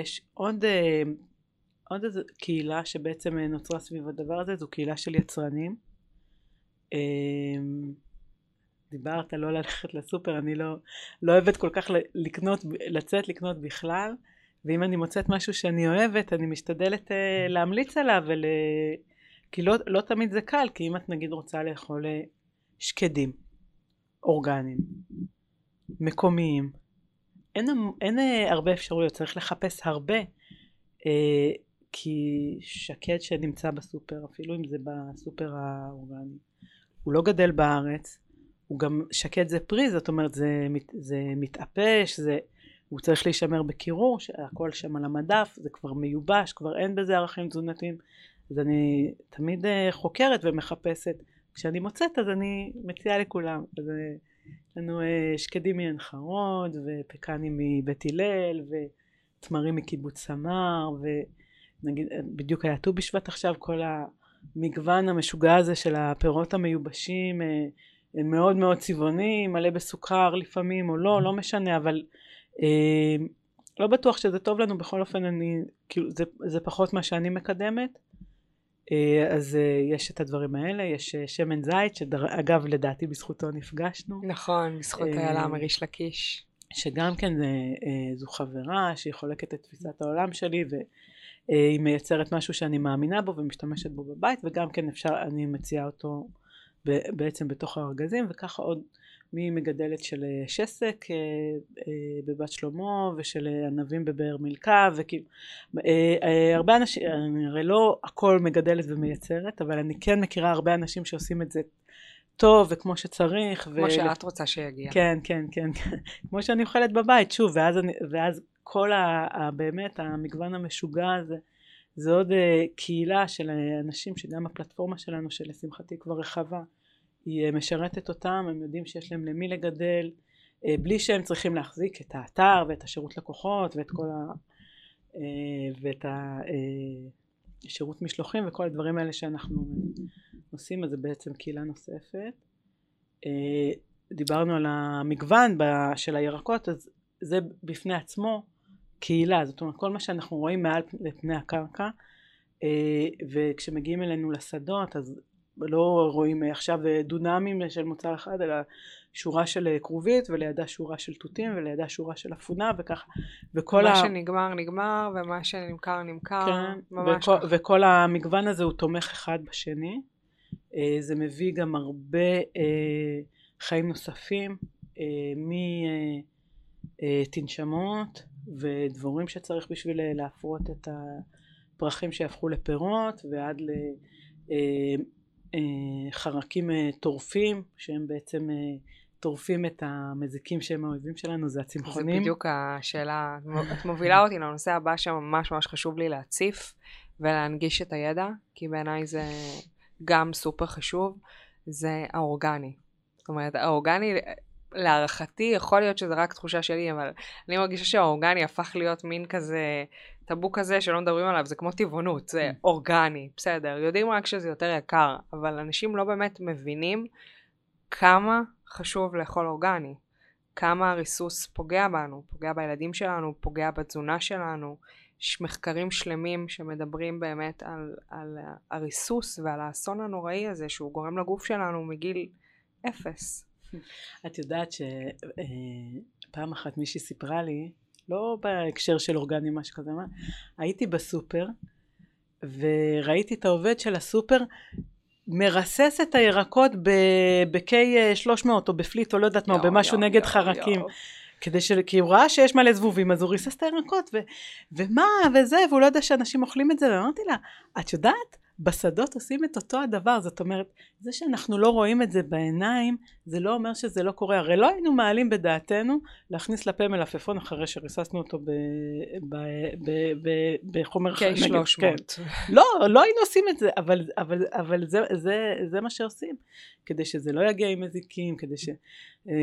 יש עוד עוד איזו קהילה שבעצם נוצרה סביב הדבר הזה זו קהילה של יצרנים דיברת לא ללכת לסופר, אני לא, לא אוהבת כל כך לקנות, לצאת לקנות בכלל, ואם אני מוצאת משהו שאני אוהבת, אני משתדלת uh, להמליץ עליו, ול... כי לא, לא תמיד זה קל, כי אם את נגיד רוצה לאכול אה, שקדים, אורגניים, מקומיים, אין, אין uh, הרבה אפשרויות, צריך לחפש הרבה, uh, כי שקד שנמצא בסופר, אפילו אם זה בסופר האורגני, הוא לא גדל בארץ, הוא גם שקט זה פרי, זאת אומרת זה, זה מתאפש, זה, הוא צריך להישמר בקירור, שהכל שם על המדף, זה כבר מיובש, כבר אין בזה ערכים תזונתיים, אז אני תמיד אה, חוקרת ומחפשת, כשאני מוצאת אז אני מציעה לכולם, אז אה, לנו אה, שקדים מעין חרוד, ופקנים מבית הלל, ותמרים מקיבוץ סמר, ונגיד בדיוק היה ט"ו בשבט עכשיו, כל ה... המגוון המשוגע הזה של הפירות המיובשים אה, מאוד מאוד צבעוני, מלא בסוכר לפעמים או לא, לא משנה, אבל אה, לא בטוח שזה טוב לנו, בכל אופן אני, כאילו זה, זה פחות מה שאני מקדמת. אה, אז אה, יש את הדברים האלה, יש אה, שמן זית, שאגב לדעתי בזכותו נפגשנו. נכון, בזכות איילה מריש לקיש. שגם כן זו חברה שהיא חולקת את תפיסת העולם שלי אה, היא מייצרת משהו שאני מאמינה בו ומשתמשת בו בבית וגם כן אפשר, אני מציעה אותו בעצם בתוך הארגזים וככה עוד ממגדלת של אה, שסק אה, בבת שלמה ושל ענבים בבאר מילכה וכאילו הרבה אנשים, אני הרי לא הכל מגדלת ומייצרת אבל אני כן מכירה הרבה אנשים שעושים את זה טוב וכמו שצריך. כמו ו... שאת רוצה שיגיע. כן, כן, כן, כן. כמו שאני אוכלת בבית, שוב, ואז, אני, ואז כל ה, ה, באמת המגוון המשוגע הזה זה עוד uh, קהילה של אנשים שגם הפלטפורמה שלנו שלשמחתי כבר רחבה היא uh, משרתת אותם הם יודעים שיש להם למי לגדל uh, בלי שהם צריכים להחזיק את האתר ואת השירות לקוחות ואת כל ה... uh, ואת השירות משלוחים וכל הדברים האלה שאנחנו עושים אז זה בעצם קהילה נוספת. דיברנו על המגוון של הירקות אז זה בפני עצמו קהילה, זאת אומרת כל מה שאנחנו רואים מעל פני הקרקע אה, וכשמגיעים אלינו לשדות אז לא רואים עכשיו דונמים של מוצר אחד אלא שורה של כרובית ולידה שורה של תותים ולידה שורה של אפונה וככה וכל מה ה... שנגמר נגמר ומה שנמכר נמכר כן, ממש וכל, וכל המגוון הזה הוא תומך אחד בשני. אה, אה, זה מביא גם הרבה אה, חיים נוספים מתנשמות ודבורים שצריך בשביל להפרות את הפרחים שיהפכו לפירות ועד לחרקים טורפים שהם בעצם טורפים את המזיקים שהם האויבים שלנו, זה הצמחונים. זה בדיוק השאלה, את מובילה אותי לנושא הבא שממש ממש חשוב לי להציף ולהנגיש את הידע, כי בעיניי זה גם סופר חשוב, זה האורגני. זאת אומרת, האורגני, להערכתי, יכול להיות שזה רק תחושה שלי, אבל אני מרגישה שהאורגני הפך להיות מין כזה טאבו כזה שלא מדברים עליו, זה כמו טבעונות, זה mm. אורגני, בסדר, יודעים רק שזה יותר יקר, אבל אנשים לא באמת מבינים כמה חשוב לאכול אורגני, כמה הריסוס פוגע בנו, פוגע בילדים שלנו, פוגע בתזונה שלנו. יש מחקרים שלמים שמדברים באמת על, על הריסוס ועל האסון הנוראי הזה שהוא גורם לגוף שלנו מגיל אפס. את יודעת שפעם אחת מישהי סיפרה לי, לא בהקשר של אורגני משהו כזה, הייתי בסופר וראיתי את העובד של הסופר מרסס את הירקות ב-K300 או בפליט או לא יודעת מה, או במשהו נגד חרקים. כדי ש... כי הוא ראה שיש מלא זבובים, אז הוא ריסס את הירקות, ו... ומה, וזה, והוא לא יודע שאנשים אוכלים את זה, ואמרתי לה, את יודעת? בשדות עושים את אותו הדבר, זאת אומרת, זה שאנחנו לא רואים את זה בעיניים, זה לא אומר שזה לא קורה. הרי לא היינו מעלים בדעתנו להכניס לפה מלפפון אחרי שריססנו אותו בחומר כן, 300. כן. לא, לא היינו עושים את זה, אבל, אבל, אבל זה, זה, זה מה שעושים, כדי שזה לא יגיע עם מזיקים, כדי ש... אה,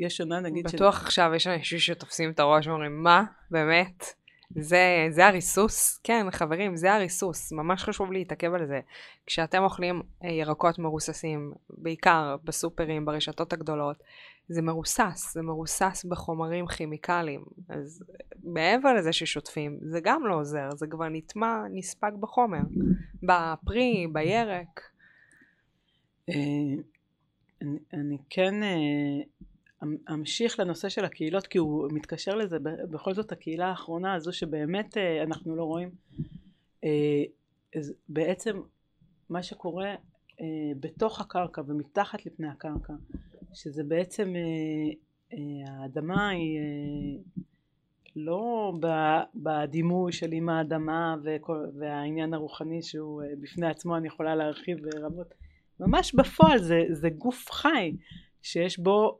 יש עונה נגיד... בטוח ש... עכשיו יש אנשים שתופסים את הראש ואומרים, מה? באמת? זה, זה הריסוס, כן חברים, זה הריסוס, ממש חשוב להתעכב על זה. כשאתם אוכלים אה, ירקות מרוססים, בעיקר בסופרים, ברשתות הגדולות, זה מרוסס, זה מרוסס בחומרים כימיקליים. אז מעבר לזה ששוטפים, זה גם לא עוזר, זה כבר נטמע, נספג בחומר, בפרי, בירק. אה, אני, כן אה, אמשיך לנושא של הקהילות כי הוא מתקשר לזה. בכל זאת הקהילה האחרונה הזו שבאמת אה, אנחנו לא רואים אה, בעצם מה שקורה אה, בתוך הקרקע ומתחת לפני הקרקע שזה בעצם האדמה היא לא בדימוי של עם האדמה והעניין הרוחני שהוא בפני עצמו אני יכולה להרחיב רבות. ממש בפועל זה, זה גוף חי שיש בו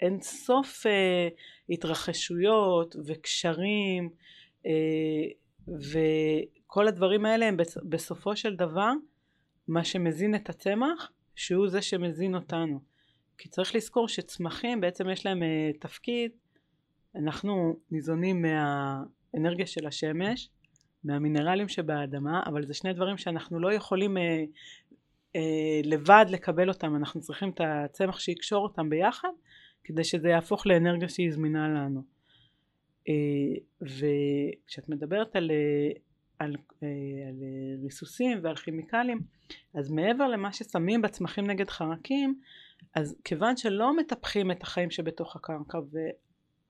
אין סוף אה, התרחשויות וקשרים אה, וכל הדברים האלה הם בסופו של דבר מה שמזין את הצמח שהוא זה שמזין אותנו. כי צריך לזכור שצמחים בעצם יש להם תפקיד. אנחנו ניזונים מהאנרגיה של השמש מהמינרלים שבאדמה אבל זה שני דברים שאנחנו לא יכולים אה, לבד לקבל אותם, אנחנו צריכים את הצמח שיקשור אותם ביחד כדי שזה יהפוך לאנרגיה שהיא זמינה לנו. אה, וכשאת מדברת על, אה, על, על ריסוסים ועל כימיקלים, אז מעבר למה ששמים בצמחים נגד חרקים, אז כיוון שלא מטפחים את החיים שבתוך הקרקע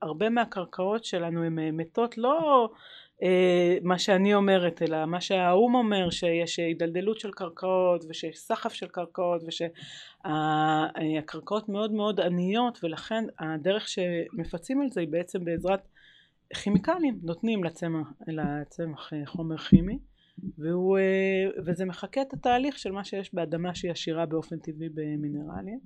והרבה מהקרקעות שלנו הן מתות לא אה, מה שאני אומרת אלא מה שהאו"ם אומר שיש הידלדלות של קרקעות ושיש סחף של קרקעות ושהקרקעות מאוד מאוד עניות ולכן הדרך שמפצים על זה היא בעצם בעזרת כימיקלים נותנים לצמח, לצמח אה, חומר כימי והוא, אה, וזה מחקה את התהליך של מה שיש באדמה שהיא עשירה באופן טבעי במינרלים.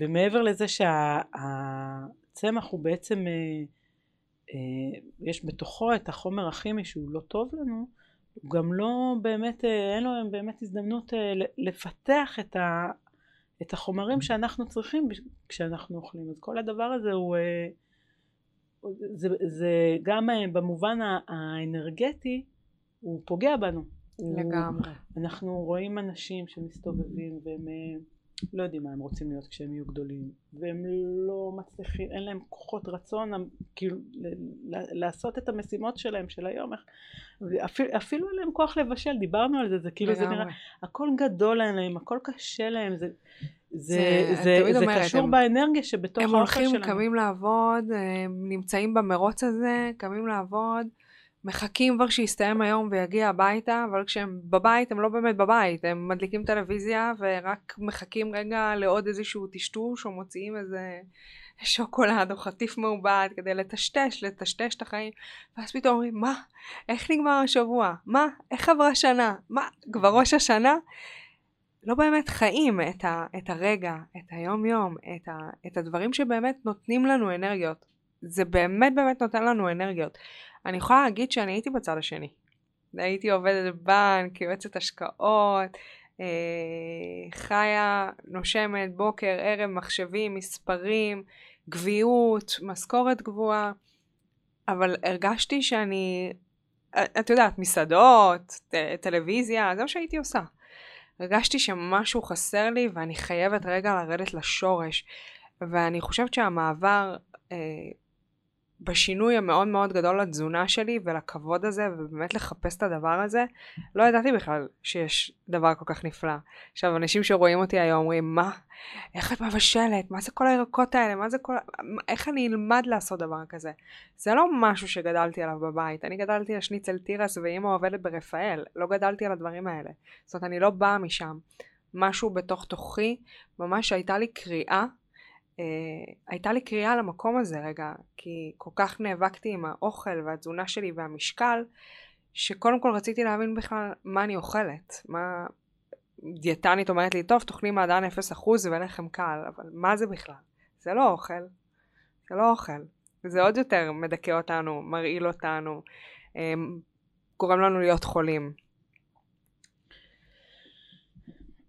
ומעבר לזה שהצמח הוא בעצם אה, יש בתוכו את החומר הכימי שהוא לא טוב לנו, הוא גם לא באמת, אה, אין לו באמת הזדמנות אה, לפתח את, ה, את החומרים שאנחנו צריכים כשאנחנו אוכלים. אז כל הדבר הזה הוא, זה, זה גם במובן האנרגטי, הוא פוגע בנו. לגמרי. הוא, אנחנו רואים אנשים שמסתובבים והם לא יודעים מה הם רוצים להיות כשהם יהיו גדולים והם לא מצליחים, אין להם כוחות רצון כאילו לעשות את המשימות שלהם של היום אפילו, אפילו אין להם כוח לבשל, דיברנו על זה, זה כאילו זה נראה, הכל גדול להם, הכל קשה להם, זה, זה, זה, זה, זה אומרת, קשור הם, באנרגיה שבתוך האוכל שלהם. הם הולכים, קמים לעבוד, הם נמצאים במרוץ הזה, קמים לעבוד, מחכים כבר שיסתיים היום ויגיע הביתה, אבל כשהם בבית הם לא באמת בבית, הם מדליקים טלוויזיה ורק מחכים רגע לעוד איזשהו טשטוש או מוציאים איזה שוקולד או חטיף מעובד כדי לטשטש, לטשטש את החיים, ואז פתאום אומרים, מה? איך נגמר השבוע? מה? איך עברה שנה? מה? כבר ראש השנה? לא באמת חיים את, ה, את הרגע, את היום יום, את, ה, את הדברים שבאמת נותנים לנו אנרגיות. זה באמת באמת נותן לנו אנרגיות. אני יכולה להגיד שאני הייתי בצד השני. הייתי עובדת בבנק, יועצת השקעות, אה, חיה, נושמת, בוקר, ערב, מחשבים, מספרים, גביעות, משכורת גבוהה, אבל הרגשתי שאני, את יודעת, מסעדות, טלוויזיה, זה מה שהייתי עושה. הרגשתי שמשהו חסר לי ואני חייבת רגע לרדת לשורש. ואני חושבת שהמעבר אה, בשינוי המאוד מאוד גדול לתזונה שלי ולכבוד הזה ובאמת לחפש את הדבר הזה, לא ידעתי בכלל שיש דבר כל כך נפלא. עכשיו, אנשים שרואים אותי היום אומרים, מה? איך את מבשלת? מה זה כל הירקות האלה? מה זה כל... איך אני אלמד לעשות דבר כזה? זה לא משהו שגדלתי עליו בבית. אני גדלתי על שניצל תירס ואימא עובדת ברפאל. לא גדלתי על הדברים האלה. זאת אומרת, אני לא באה משם. משהו בתוך תוכי, ממש הייתה לי קריאה אה, הייתה לי קריאה למקום הזה רגע, כי כל כך נאבקתי עם האוכל והתזונה שלי והמשקל, שקודם כל רציתי להבין בכלל מה אני אוכלת. מה... דיאטנית אומרת לי, טוב, תאכלי מעדן 0% ולחם קל, אבל מה זה בכלל? זה לא אוכל. זה לא אוכל. זה עוד יותר מדכא אותנו, מרעיל אותנו, אה, גורם לנו להיות חולים.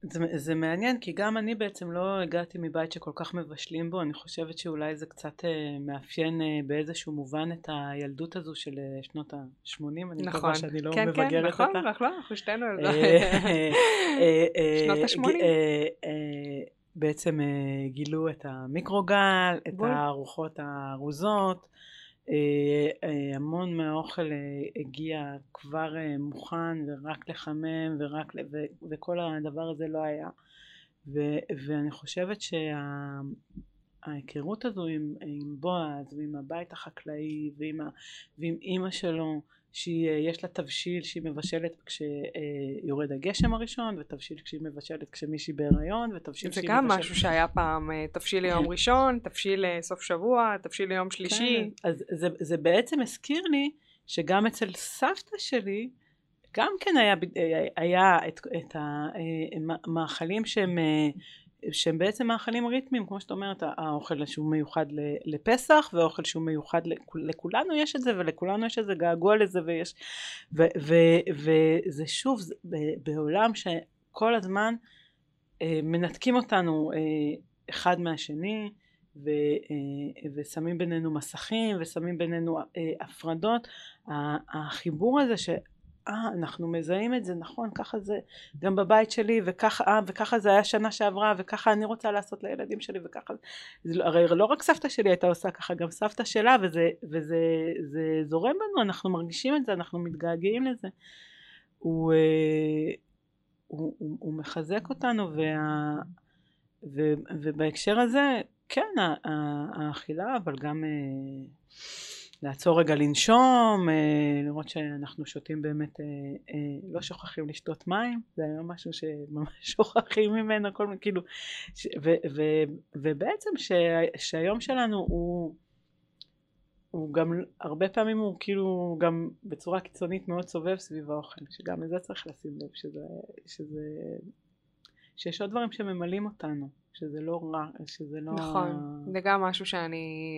זה, זה מעניין כי גם אני בעצם לא הגעתי מבית שכל כך מבשלים בו. אני חושבת שאולי זה קצת אה, מאפיין אה, באיזשהו מובן את הילדות הזו של אה, שנות ה-80 אני נכון. מקווה שאני לא כן, מבגרת כן, נכון, אותה. כן כן נכון אנחנו שתינו אה, אה, שנות ה-80 בעצם גילו את המיקרוגל את הארוחות הארוזות. אה, אה, המון מהאוכל אה, הגיע כבר מוכן ורק לחמם ורק וכל הדבר הזה לא היה. ו- ואני חושבת שההיכרות הזו עם, עם בועז ועם הבית החקלאי ועם, ועם אימא שלו שיש לה תבשיל שהיא מבשלת כשיורד הגשם הראשון ותבשיל כשהיא מבשלת כשמישהי בהיריון ותבשיל זה גם משהו שהיה פעם אה, תבשיל ליום כן. ראשון תבשיל לסוף שבוע תבשיל ליום שלישי כן. אז זה, זה בעצם הזכיר לי שגם אצל סבתא שלי גם כן היה, היה את, את המאכלים אה, שהם אה, שהם בעצם מאכלים ריתמיים כמו שאת אומרת האוכל שהוא מיוחד לפסח והאוכל שהוא מיוחד לכולנו יש את זה ולכולנו יש איזה געגוע לזה ויש ו, ו, וזה שוב זה, בעולם שכל הזמן אה, מנתקים אותנו אה, אחד מהשני ו, אה, ושמים בינינו מסכים ושמים בינינו הפרדות. החיבור הזה ש... אה אנחנו מזהים את זה נכון ככה זה גם בבית שלי וככה אה, וככה זה היה שנה שעברה וככה אני רוצה לעשות לילדים שלי וככה זה. לא, הרי לא רק סבתא שלי הייתה עושה ככה גם סבתא שלה וזה, וזה זה זורם בנו אנחנו מרגישים את זה אנחנו מתגעגעים לזה. הוא, אה, הוא, הוא, הוא מחזק אותנו וה, ו, ובהקשר הזה כן האכילה אבל גם אה, לעצור רגע לנשום, אה, לראות שאנחנו שותים באמת, אה, אה, לא שוכחים לשתות מים, זה היה משהו שממש שוכחים ממנו, כל מיני, כאילו, ו, ו, ובעצם ש, שהיום שלנו הוא, הוא גם, הרבה פעמים הוא כאילו גם בצורה קיצונית מאוד סובב סביב האוכל, שגם לזה צריך לשים לב, שזה, שזה, שיש עוד דברים שממלאים אותנו. שזה לא רע, שזה לא... נכון, זה גם משהו שאני,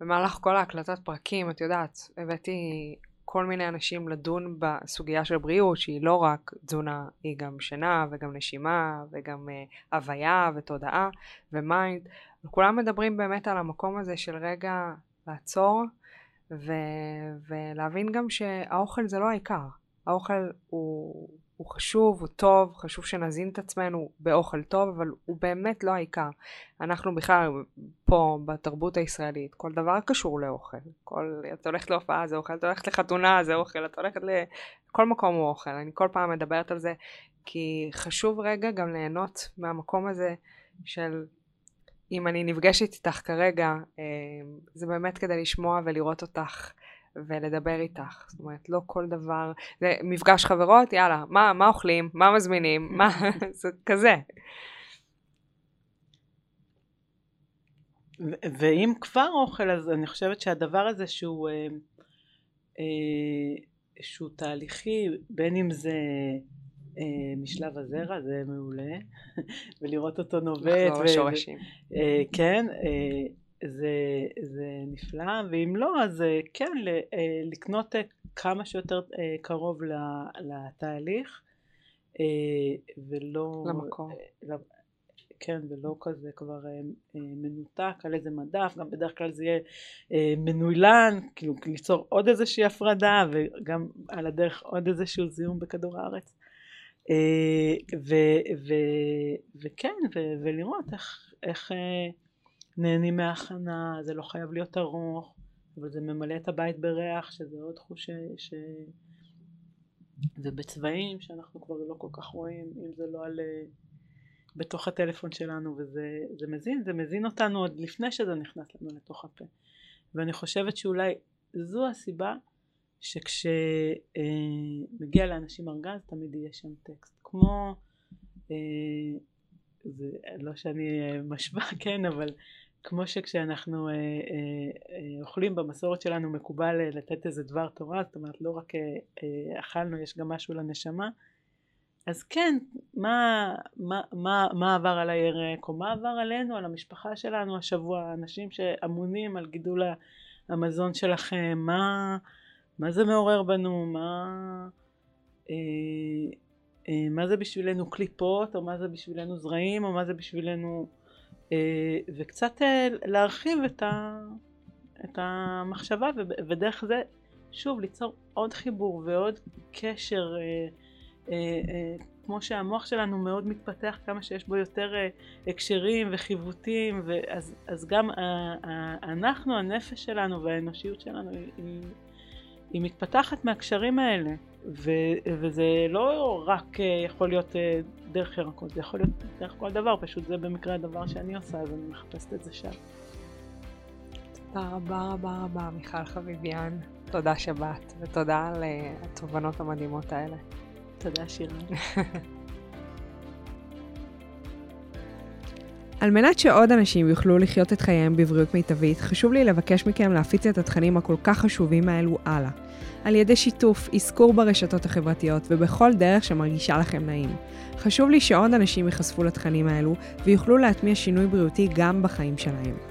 במהלך כל ההקלטת פרקים, את יודעת, הבאתי כל מיני אנשים לדון בסוגיה של בריאות, שהיא לא רק תזונה, היא גם שינה וגם נשימה וגם uh, הוויה ותודעה ו mind, וכולם מדברים באמת על המקום הזה של רגע לעצור ו- ולהבין גם שהאוכל זה לא העיקר, האוכל הוא... הוא חשוב, הוא טוב, חשוב שנזין את עצמנו באוכל טוב, אבל הוא באמת לא העיקר. אנחנו בכלל פה בתרבות הישראלית, כל דבר קשור לאוכל. כל, את הולכת להופעה זה אוכל, את הולכת לחתונה זה אוכל, את הולכת ל... כל מקום הוא אוכל. אני כל פעם מדברת על זה, כי חשוב רגע גם ליהנות מהמקום הזה של אם אני נפגשת איתך כרגע, אה, זה באמת כדי לשמוע ולראות אותך ולדבר איתך. זאת אומרת, לא כל דבר, זה מפגש חברות, יאללה, מה, מה אוכלים, מה מזמינים, מה, זה כזה. ואם כבר אוכל, אז אני חושבת שהדבר הזה שהוא, אה, אה, שהוא תהליכי, בין אם זה אה, משלב הזרע, זה מעולה, ולראות אותו נובט. לחזור לשורשים. אה, כן, אה, זה, זה נפלא, ואם לא, אז אה, כן, אה, לקנות אה, כמה שיותר קרוב לתהליך, ולא... למקום. כן, ולא כזה כבר מנותק על איזה מדף, גם בדרך כלל זה יהיה מנוילן, כאילו ליצור עוד איזושהי הפרדה, וגם על הדרך עוד איזשהו זיהום בכדור הארץ. ו, ו, וכן, ו, ולראות איך, איך נהנים מההכנה, זה לא חייב להיות ארוך, אבל זה ממלא את הבית בריח, שזה עוד חוש ש... ובצבעים שאנחנו כבר לא כל כך רואים, אם זה לא על... אה, בתוך הטלפון שלנו, וזה זה מזין, זה מזין אותנו עוד לפני שזה נכנס לנו לתוך הפה. ואני חושבת שאולי זו הסיבה שכשמגיע אה, לאנשים ארגז תמיד יהיה שם טקסט. כמו, אה, זה לא שאני משווה, כן, אבל כמו שכשאנחנו אה, אה, אה, אוכלים במסורת שלנו מקובל אה, לתת איזה דבר תורה, זאת אומרת לא רק אה, אה, אכלנו, יש גם משהו לנשמה, אז כן, מה, מה, מה, מה עבר על הירק, או מה עבר עלינו, על המשפחה שלנו השבוע, אנשים שאמונים על גידול המזון שלכם, מה, מה זה מעורר בנו, מה, אה, אה, מה זה בשבילנו קליפות, או מה זה בשבילנו זרעים, או מה זה בשבילנו וקצת אה, להרחיב את, ה, את המחשבה ודרך זה שוב ליצור עוד חיבור ועוד קשר אה, כמו שהמוח שלנו מאוד מתפתח כמה שיש בו יותר הקשרים וחיווטים ואז, אז גם אנחנו הנפש שלנו והאנושיות שלנו היא, היא מתפתחת מהקשרים האלה ו, וזה לא רק יכול להיות דרך ירקות, זה יכול להיות דרך כל דבר, פשוט זה במקרה הדבר שאני עושה, אז אני מחפשת את זה שם. תודה רבה רבה רבה, מיכל חביביאן. תודה שבאת, ותודה על אה, התובנות המדהימות האלה. תודה שירה. על מנת שעוד אנשים יוכלו לחיות את חייהם בבריאות מיטבית, חשוב לי לבקש מכם להפיץ את התכנים הכל כך חשובים האלו הלאה. על ידי שיתוף, אזכור ברשתות החברתיות ובכל דרך שמרגישה לכם נעים. חשוב לי שעוד אנשים ייחשפו לתכנים האלו ויוכלו להטמיע שינוי בריאותי גם בחיים שלהם.